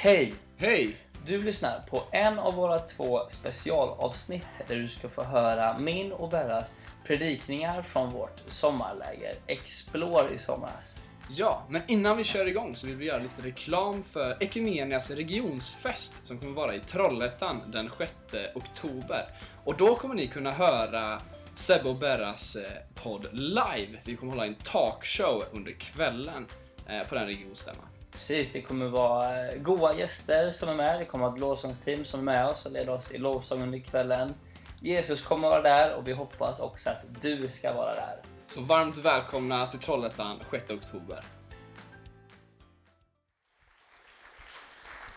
Hej! Hej! Du lyssnar på en av våra två specialavsnitt där du ska få höra min och Berras predikningar från vårt sommarläger Explore i somras. Ja, men innan vi kör igång så vill vi göra lite reklam för Ekumenias regionsfest som kommer vara i Trollhättan den 6 oktober. Och då kommer ni kunna höra Sebbe och Berras eh, podd live. Vi kommer hålla en talkshow under kvällen eh, på den regionsstämman. Precis, det kommer vara eh, goa gäster som är med. Det kommer vara ett lovsångsteam som är med oss och leder oss i lovsång under kvällen. Jesus kommer vara där och vi hoppas också att du ska vara där. Så varmt välkomna till Trollhättan 6 oktober.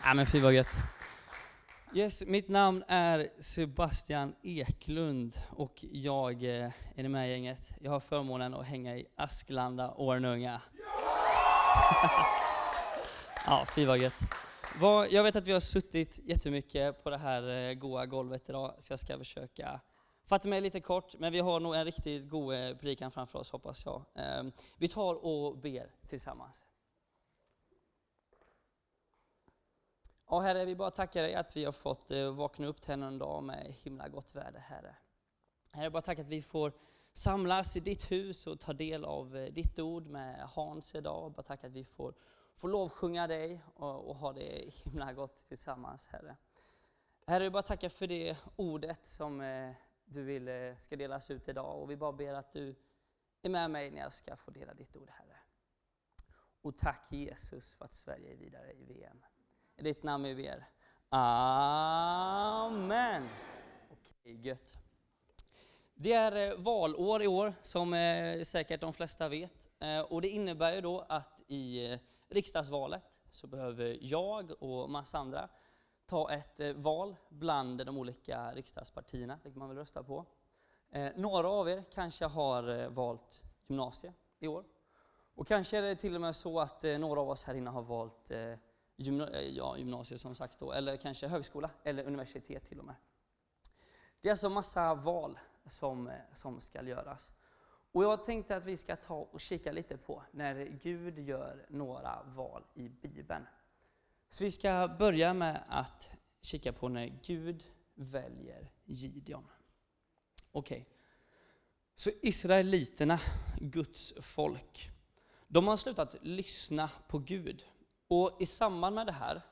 Ja men fy vad gött. Yes, mitt namn är Sebastian Eklund och jag eh, är med i gänget. Jag har förmånen att hänga i Asklanda Ornunga ja, fy vad gött. Jag vet att vi har suttit jättemycket på det här eh, goa golvet idag, så jag ska försöka fatta mig lite kort, men vi har nog en riktigt god eh, predikan framför oss hoppas jag. Ehm, vi tar och ber tillsammans. Ja, Herre, vi bara tackar dig att vi har fått eh, vakna upp till en dag med himla gott väder, Herre. Herre, bara tack att vi får samlas i ditt hus och ta del av ditt ord med Hans idag. Bara tack att vi får, Få lovsjunga dig och, och ha det himla gott tillsammans, Herre. Herre, vi bara tackar för det ordet som eh, du vill eh, ska delas ut idag och vi bara ber att du är med mig när jag ska få dela ditt ord, Herre. Och tack Jesus för att Sverige är vidare i VM. I ditt namn vi ber. Amen. Okej, gött. Det är eh, valår i år, som eh, säkert de flesta vet. Eh, och det innebär ju då att i riksdagsvalet så behöver jag och massa andra ta ett eh, val bland de olika riksdagspartierna. Det kan man väl rösta på. Eh, några av er kanske har eh, valt gymnasie i år. Och kanske är det till och med så att några av oss här inne har valt ja, gymnasiet som sagt då, eller kanske högskola eller universitet till och med. Det är alltså massa val som, som ska göras. Och jag tänkte att vi ska ta och kika lite på när Gud gör några val i Bibeln. Så vi ska börja med att kika på när Gud väljer Gideon. Okej. Så Israeliterna, Guds folk, de har slutat lyssna på Gud. Och i samband med det här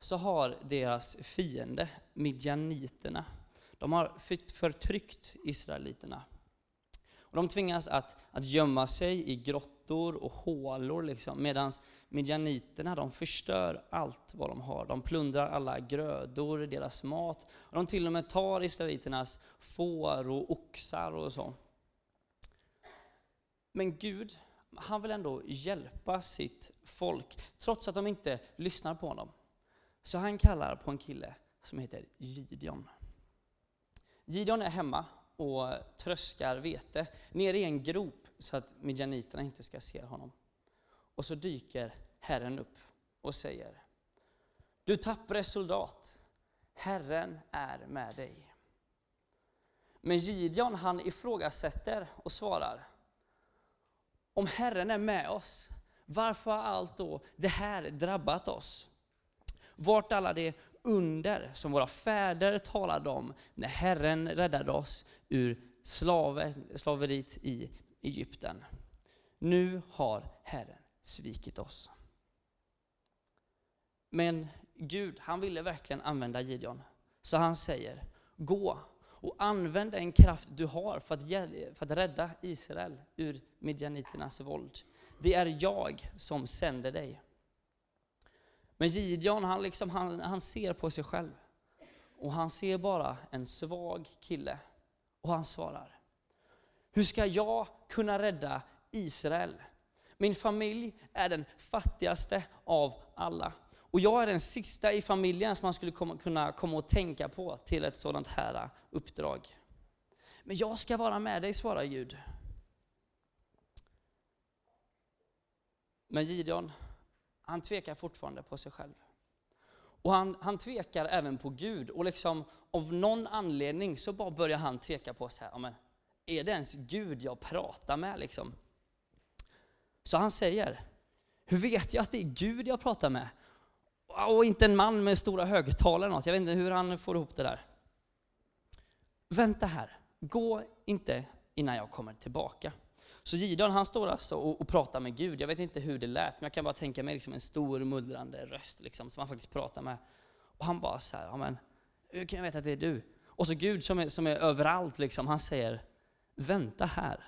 så har deras fiende, midjaniterna, de har förtryckt israeliterna. Och de tvingas att, att gömma sig i grottor och hålor liksom, medan midjaniterna de förstör allt vad de har. De plundrar alla grödor, deras mat, och de till och med tar israeliternas får och oxar och så. Men Gud, han vill ändå hjälpa sitt folk, trots att de inte lyssnar på honom. Så han kallar på en kille som heter Gideon. Gideon är hemma och tröskar vete ner i en grop så att midjaniterna inte ska se honom. Och så dyker Herren upp och säger Du tappre soldat, Herren är med dig. Men Gideon han ifrågasätter och svarar Om Herren är med oss, varför har allt då det här drabbat oss? Vart alla de under som våra fäder talade om när Herren räddade oss ur slave, slaveriet i Egypten. Nu har Herren svikit oss. Men Gud, han ville verkligen använda Gideon. Så han säger, gå och använd den kraft du har för att, för att rädda Israel ur midjaniternas våld. Det är jag som sänder dig. Men Gideon, han, liksom, han, han ser på sig själv. Och han ser bara en svag kille. Och han svarar. Hur ska jag kunna rädda Israel? Min familj är den fattigaste av alla. Och jag är den sista i familjen som man skulle komma, kunna komma och tänka på till ett sådant här uppdrag. Men jag ska vara med dig, svarar Gud. Men Gideon, han tvekar fortfarande på sig själv. Och han, han tvekar även på Gud. Och liksom av någon anledning så bara börjar han tveka på sig. Ja, men, är det ens Gud jag pratar med liksom? Så han säger, hur vet jag att det är Gud jag pratar med? Och och inte en man med stora högtalare eller något. Jag vet inte hur han får ihop det där. Vänta här, gå inte innan jag kommer tillbaka. Så Gideon han står alltså och, och, pratar med Gud. Jag vet inte hur det lät, men jag kan bara tänka mig liksom en stor mullrande röst liksom, som han faktiskt pratar med. Och han bara så här, ja men, hur kan jag veta att det är du? Och så Gud som är, som är överallt, liksom, han säger, vänta här,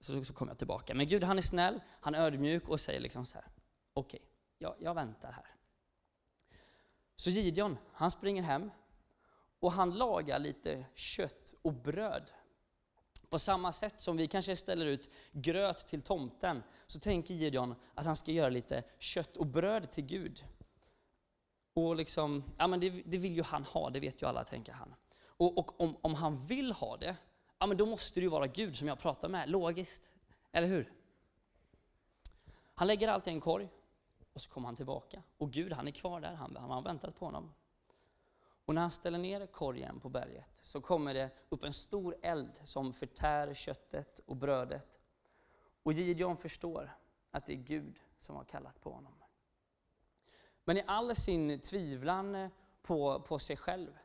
så, så kommer jag tillbaka. Men Gud han är snäll, han är ödmjuk och säger liksom så här, okej, okay, jag, jag väntar här. Så Gideon, han springer hem och han lagar lite kött och bröd. På samma sätt som vi kanske ställer ut gröt till tomten, så tänker Gideon att han ska göra lite kött och bröd till Gud. Och liksom, ja men det, det vill ju han ha, det vet ju alla, tänker han. Och, och om, om, han vill ha det, ja men då måste det ju vara Gud som jag pratar med, logiskt. Eller hur? Han lägger allt i en korg och så kommer han tillbaka. Och Gud han är kvar där, han, han har väntat på honom. Och när han ställer ner korgen på berget så kommer det upp en stor eld som förtär köttet och brödet. Och Gideon förstår att det är Gud som har kallat på honom. Men i all sin tvivlan på, på sig själv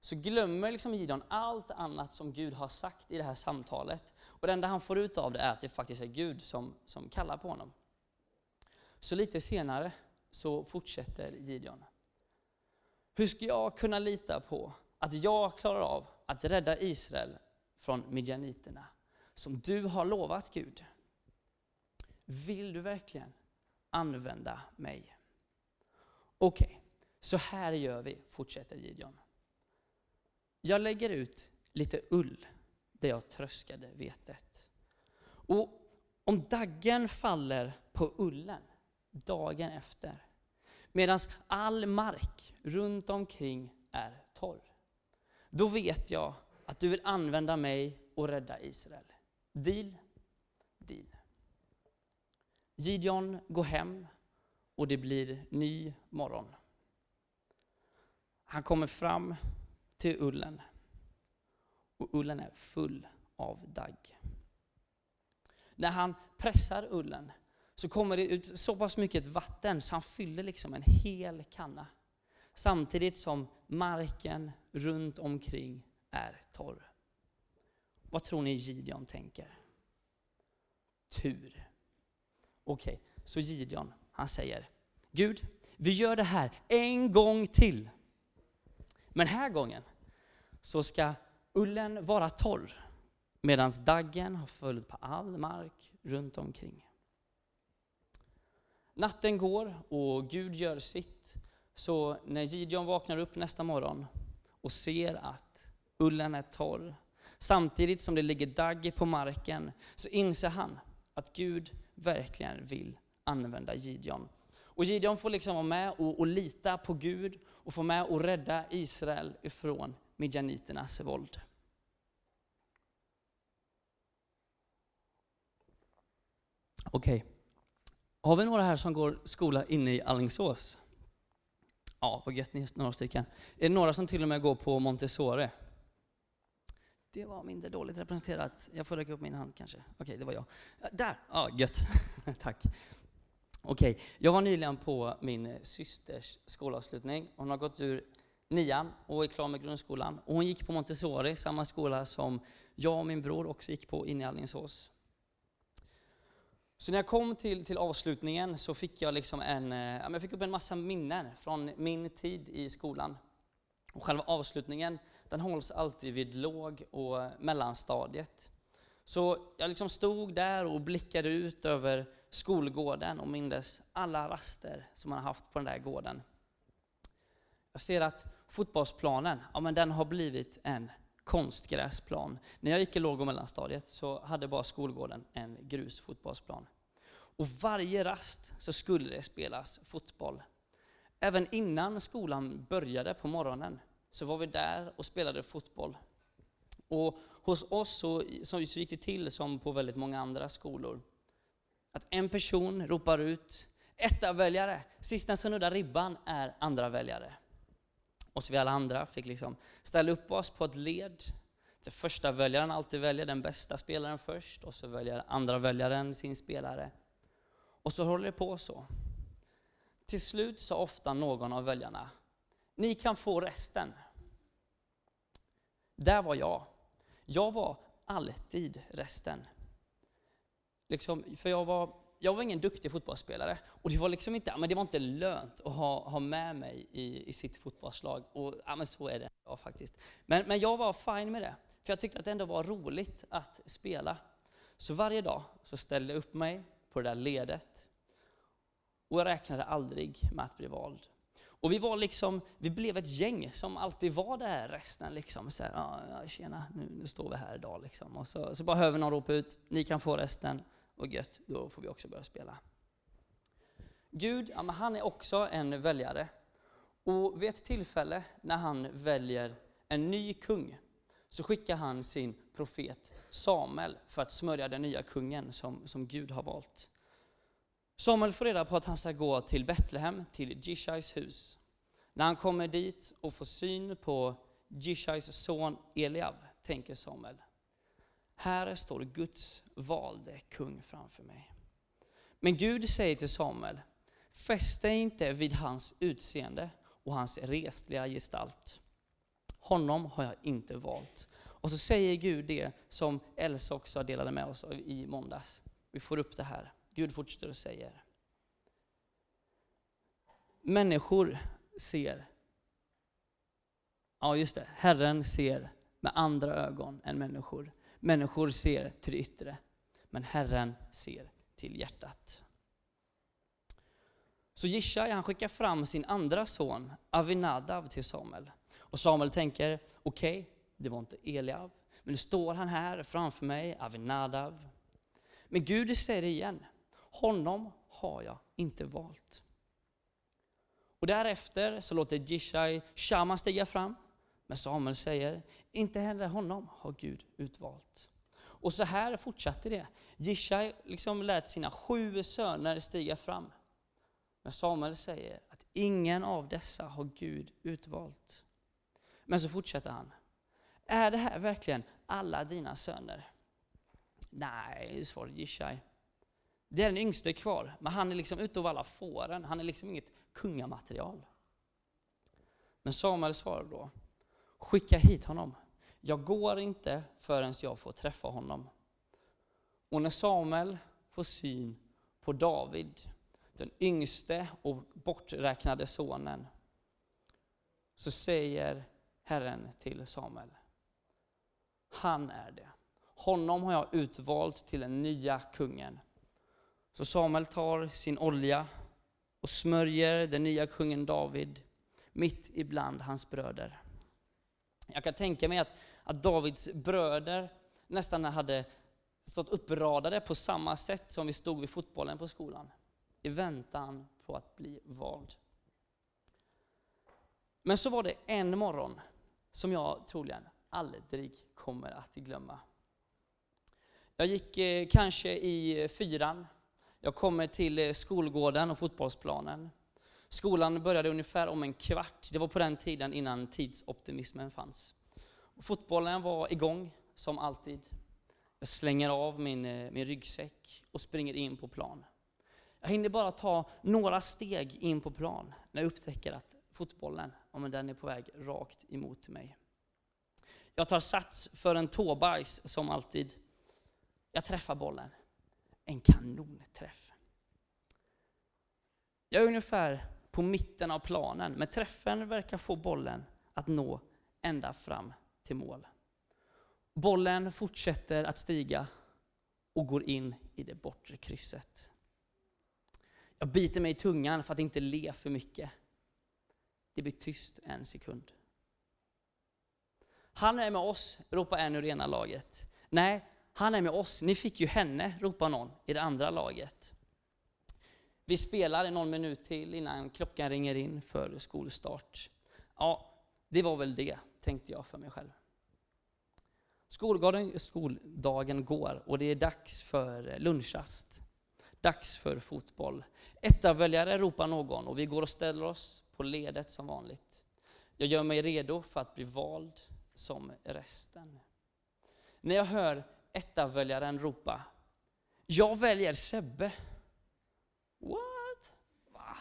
så glömmer liksom Gideon allt annat som Gud har sagt i det här samtalet. Och det enda han får ut av det är att det faktiskt är Gud som, som kallar på honom. Så lite senare så fortsätter Gideon. Hur ska jag kunna lita på att jag klarar av att rädda Israel från midjaniterna, som du har lovat Gud? Vill du verkligen använda mig? Okej, okay, så här gör vi, fortsätter Gideon. Jag lägger ut lite ull där jag tröskade vetet. Och om daggen faller på ullen dagen efter, medan all mark runt omkring är torr. Då vet jag att du vill använda mig och rädda Israel. Deal? Deal. Gideon går hem och det blir ny morgon. Han kommer fram till ullen och ullen är full av dagg. När han pressar ullen så kommer det ut så pass mycket vatten så han fyller liksom en hel kanna. Samtidigt som marken runt omkring är torr. Vad tror ni Gideon tänker? Tur. Okej, okay, så Gideon, han säger Gud, vi gör det här en gång till. Men här gången så ska ullen vara torr medan daggen har följt på all mark runt omkring. Natten går och Gud gör sitt. Så när Gideon vaknar upp nästa morgon och ser att ullen är torr, samtidigt som det ligger dagg på marken, så inser han att Gud verkligen vill använda Gideon. Och Gideon får liksom vara med och, och lita på Gud och få med och rädda Israel ifrån midjaniternas våld. Okej. Okay. Har vi några här som går skola inne i Allingsås? Ja, vad gött, ni är några stycken. Är det några som till och med går på Montessori? Det var mindre dåligt representerat. Jag får räcka upp min hand kanske. Okej, okay, det var jag. Där! Ja, gött. Tack. Okej, okay. jag var nyligen på min systers skolavslutning. Hon har gått ur nian och är klar med grundskolan. Och hon gick på Montessori, samma skola som jag och min bror också gick på inne i Alingsås. Så när jag kom till, till avslutningen så fick jag, liksom en, eh, jag fick upp en massa minnen från min tid i skolan. Och själva avslutningen den hålls alltid vid låg och mellanstadiet. Så jag liksom stod där och blickade ut över skolgården och mindes alla raster som man har haft på den där gården. Jag ser att fotbollsplanen, ja men den har blivit en konstgräsplan. När jag gick i låg och mellanstadiet så hade bara skolgården en grusfotbollsplan. Och varje rast så skulle det spelas fotboll. Även innan skolan började på morgonen så var vi där och spelade fotboll. Och hos oss så, så gick det till som på väldigt många andra skolor. Att en person ropar ut etta väljare, sista som nuddar ribban är andra väljare. Och så vi alla andra fick liksom ställa upp oss på ett led. Det första väljaren alltid väljer den bästa spelaren först och så väljer andra väljaren sin spelare. Och så håller det på så. Till slut sa ofta någon av väljarna, ni kan få resten. Där var jag. Jag var alltid resten. Liksom, för jag var, jag var ingen duktig fotbollsspelare och det var liksom inte, men det var inte lönt att ha, ha med mig i, i sitt fotbollslag. Och ja, men så är det ja, faktiskt. Men, men jag var fine med det, för jag tyckte att det ändå var roligt att spela. Så varje dag så ställde jag upp mig på det där ledet och jag räknade aldrig med att bli vald. Och vi var liksom, vi blev ett gäng som alltid var där resten liksom. Så här, ja, tjena, nu, nu står vi här idag liksom. Och så, så bara hör vi någon ropa ut, ni kan få resten, och gött, då får vi också börja spela. Gud, ja, men han är också en väljare. Och vid ett tillfälle när han väljer en ny kung, så skickar han sin profet Samuel för att smörja den nya kungen som, som Gud har valt. Samuel får reda på att han ska gå till Betlehem, till Jishais hus. När han kommer dit och får syn på Jishais son Eliav, tänker Samuel. Här står Guds valde kung framför mig. Men Gud säger till Samuel, fäst dig inte vid hans utseende och hans resliga gestalt. Honom har jag inte valt. Och så säger Gud det som Elsa också delade med oss i måndags. Vi får upp det här. Gud fortsätter och säger. Människor ser, ja just det, Herren ser med andra ögon än människor. Människor ser till det yttre, men Herren ser till hjärtat. Så Jishai han skickar fram sin andra son Avinadav till Samuel. Och Samuel tänker, okej, okay, det var inte Eliav, men nu står han här framför mig, Avinadav. Men Gud säger det igen, honom har jag inte valt. Och därefter så låter Jishai Shama stiga fram. Men Samuel säger, inte heller honom har Gud utvalt. Och så här fortsatte det. Jishai liksom lät sina sju söner stiga fram. Men Samuel säger att ingen av dessa har Gud utvalt. Men så fortsätter han. Är det här verkligen alla dina söner? Nej, svarade Jishai. Det är den yngste kvar, men han är liksom utav alla fåren. Han är liksom inget kungamaterial. Men Samuel svarade då, skicka hit honom. Jag går inte förrän jag får träffa honom. Och när Samuel får syn på David, den yngste och borträknade sonen, så säger Herren till Samuel, han är det. Honom har jag utvalt till den nya kungen så Samuel tar sin olja och smörjer den nya kungen David mitt ibland hans bröder. Jag kan tänka mig att, att Davids bröder nästan hade stått uppradade på samma sätt som vi stod vid fotbollen på skolan, i väntan på att bli vald. Men så var det en morgon som jag troligen aldrig kommer att glömma. Jag gick eh, kanske i eh, fyran jag kommer till eh, skolgården och fotbollsplanen. Skolan började ungefär om en kvart. Det var på den tiden innan tidsoptimismen fanns. Fotbollen var igång, som alltid. Jag slänger av min, eh, min ryggsäck och springer in på plan. Jag hinner bara ta några steg in på plan när jag upptäcker att fotbollen, ja, men den är på väg rakt emot mig. Jag tar sats för en tåbajs som alltid. Jag träffar bollen en kanonträff. Jag är ungefär på mitten av planen, men träffen verkar få bollen att nå ända fram till mål. Bollen fortsätter att stiga och går in i det bortre krysset. Jag biter mig i tungan för att inte le för mycket. Det blir tyst en sekund. Han är med oss, ropar en ur ena laget. Nej, han är med oss, ni fick ju henne, ropar någon i det andra laget. Vi spelar någon minut till innan klockan ringer in för skolstart. Ja, det var väl det, tänkte jag för mig själv. Skoldagen, skoldagen går och det är dags för lunchrast. Dags för fotboll. Etta-väljare ropar någon och vi går och ställer oss på ledet som vanligt. Jag gör mig redo för att bli vald som resten. När jag hör etta-väljaren ropa, jag väljer Sebbe. What? Va?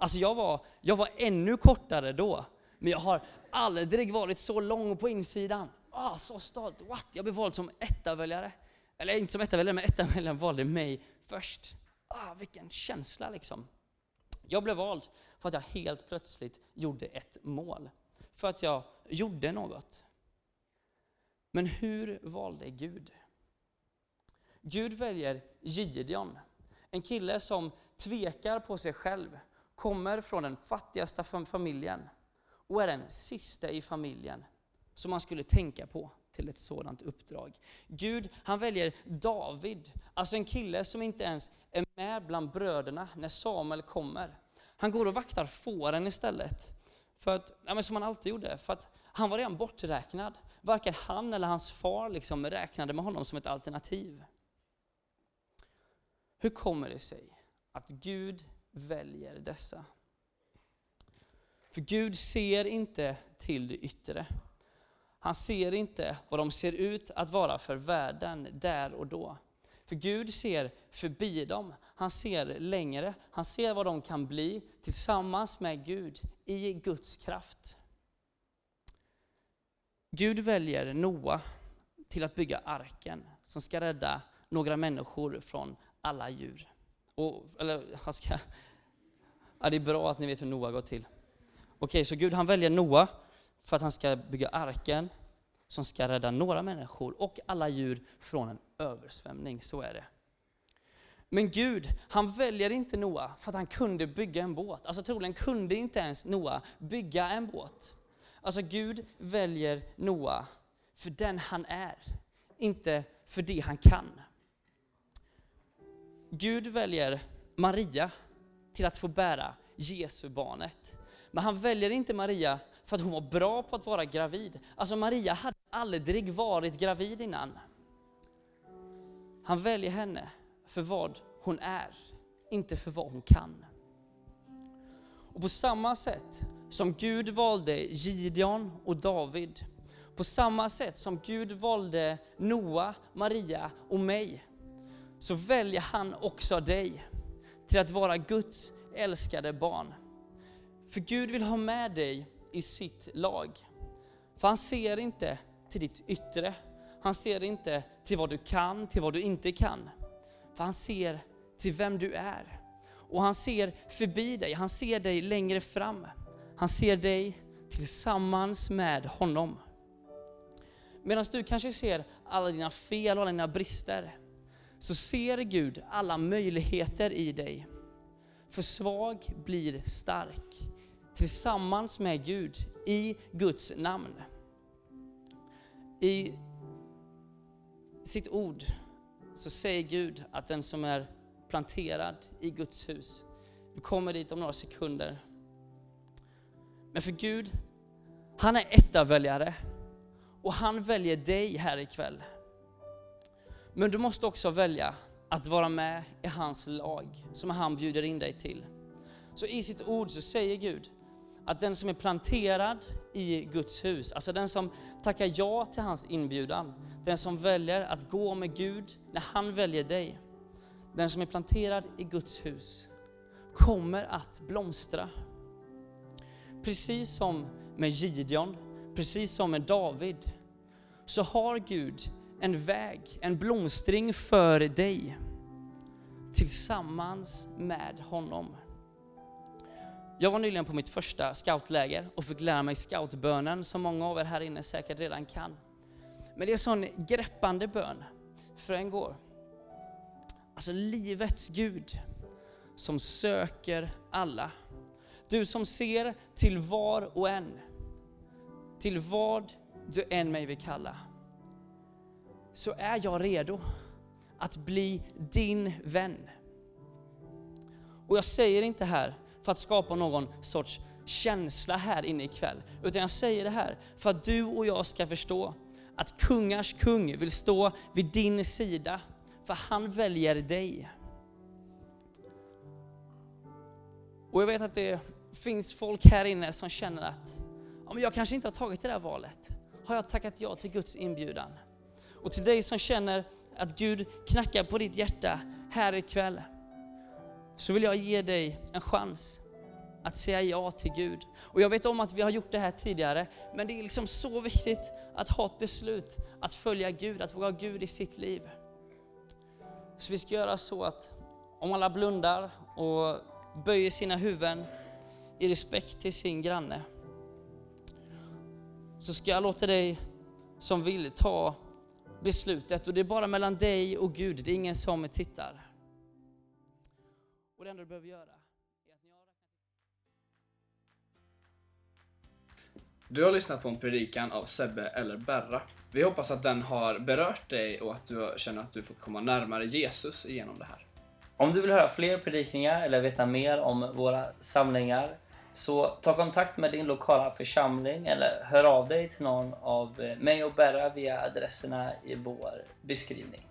Alltså jag var, jag var ännu kortare då, men jag har aldrig varit så lång på insidan. Ah, så stolt! What? Jag blev vald som ettaväljare. Eller inte som ettaväljare, men ettaväljaren valde mig först. Ah, vilken känsla liksom. Jag blev vald för att jag helt plötsligt gjorde ett mål. För att jag gjorde något. Men hur valde Gud? Gud väljer Gideon, en kille som tvekar på sig själv, kommer från den fattigaste familjen och är den sista i familjen som man skulle tänka på till ett sådant uppdrag. Gud, han väljer David, alltså en kille som inte ens är med bland bröderna när Samuel kommer. Han går och vaktar fåren istället. För att, ja, men som han alltid gjorde, för att han var redan borträknad. Varken han eller hans far liksom räknade med honom som ett alternativ. Hur kommer det sig att Gud väljer dessa? För Gud ser inte till det yttre. Han ser inte vad de ser ut att vara för världen där och då. För Gud ser förbi dem, han ser längre, han ser vad de kan bli tillsammans med Gud i Guds kraft. Gud väljer Noa till att bygga arken som ska rädda några människor från alla djur. Och, eller, han ska, ja, det är bra att ni vet hur Noa går till. Okej, så Gud han väljer Noa för att han ska bygga arken som ska rädda några människor och alla djur från en översvämning. Så är det. Men Gud, han väljer inte Noa för att han kunde bygga en båt. Alltså troligen kunde inte ens Noa bygga en båt. Alltså Gud väljer Noa för den han är, inte för det han kan. Gud väljer Maria till att få bära Jesu barnet. Men han väljer inte Maria för att hon var bra på att vara gravid. Alltså Maria hade aldrig varit gravid innan. Han väljer henne för vad hon är, inte för vad hon kan. Och på samma sätt som Gud valde Gideon och David, på samma sätt som Gud valde Noa, Maria och mig, så väljer han också dig till att vara Guds älskade barn. För Gud vill ha med dig i sitt lag. För han ser inte till ditt yttre. Han ser inte till vad du kan, till vad du inte kan. För han ser till vem du är. Och han ser förbi dig, han ser dig längre fram. Han ser dig tillsammans med honom. Medan du kanske ser alla dina fel och alla dina brister, så ser Gud alla möjligheter i dig. För svag blir stark tillsammans med Gud i Guds namn. I sitt ord så säger Gud att den som är planterad i Guds hus, vi kommer dit om några sekunder. Men för Gud, han är ettaväljare och han väljer dig här ikväll. Men du måste också välja att vara med i hans lag som han bjuder in dig till. Så i sitt ord så säger Gud att den som är planterad i Guds hus, alltså den som tackar ja till hans inbjudan, den som väljer att gå med Gud när han väljer dig, den som är planterad i Guds hus kommer att blomstra. Precis som med Gideon, precis som med David, så har Gud en väg, en blomstring för dig tillsammans med honom. Jag var nyligen på mitt första scoutläger och fick lära mig scoutbönen som många av er här inne säkert redan kan. Men det är en sån greppande bön, för en går. Alltså livets Gud som söker alla. Du som ser till var och en, till vad du än mig vill kalla, så är jag redo att bli din vän. Och jag säger inte här för att skapa någon sorts känsla här inne ikväll. Utan jag säger det här för att du och jag ska förstå att kungars kung vill stå vid din sida. För han väljer dig. Och jag vet att det finns folk här inne som känner att ja, men jag kanske inte har tagit det där valet. Har jag tackat ja till Guds inbjudan? Och till dig som känner att Gud knackar på ditt hjärta här ikväll så vill jag ge dig en chans att säga ja till Gud. Och jag vet om att vi har gjort det här tidigare, men det är liksom så viktigt att ha ett beslut att följa Gud, att våga ha Gud i sitt liv. Så vi ska göra så att om alla blundar och böjer sina huvuden i respekt till sin granne, så ska jag låta dig som vill ta beslutet och det är bara mellan dig och Gud, det är ingen som tittar. Och det enda du behöver göra Du har lyssnat på en predikan av Sebbe eller Berra. Vi hoppas att den har berört dig och att du känner att du fått komma närmare Jesus genom det här. Om du vill höra fler predikningar eller veta mer om våra samlingar så ta kontakt med din lokala församling eller hör av dig till någon av eh, mig och Berra via adresserna i vår beskrivning.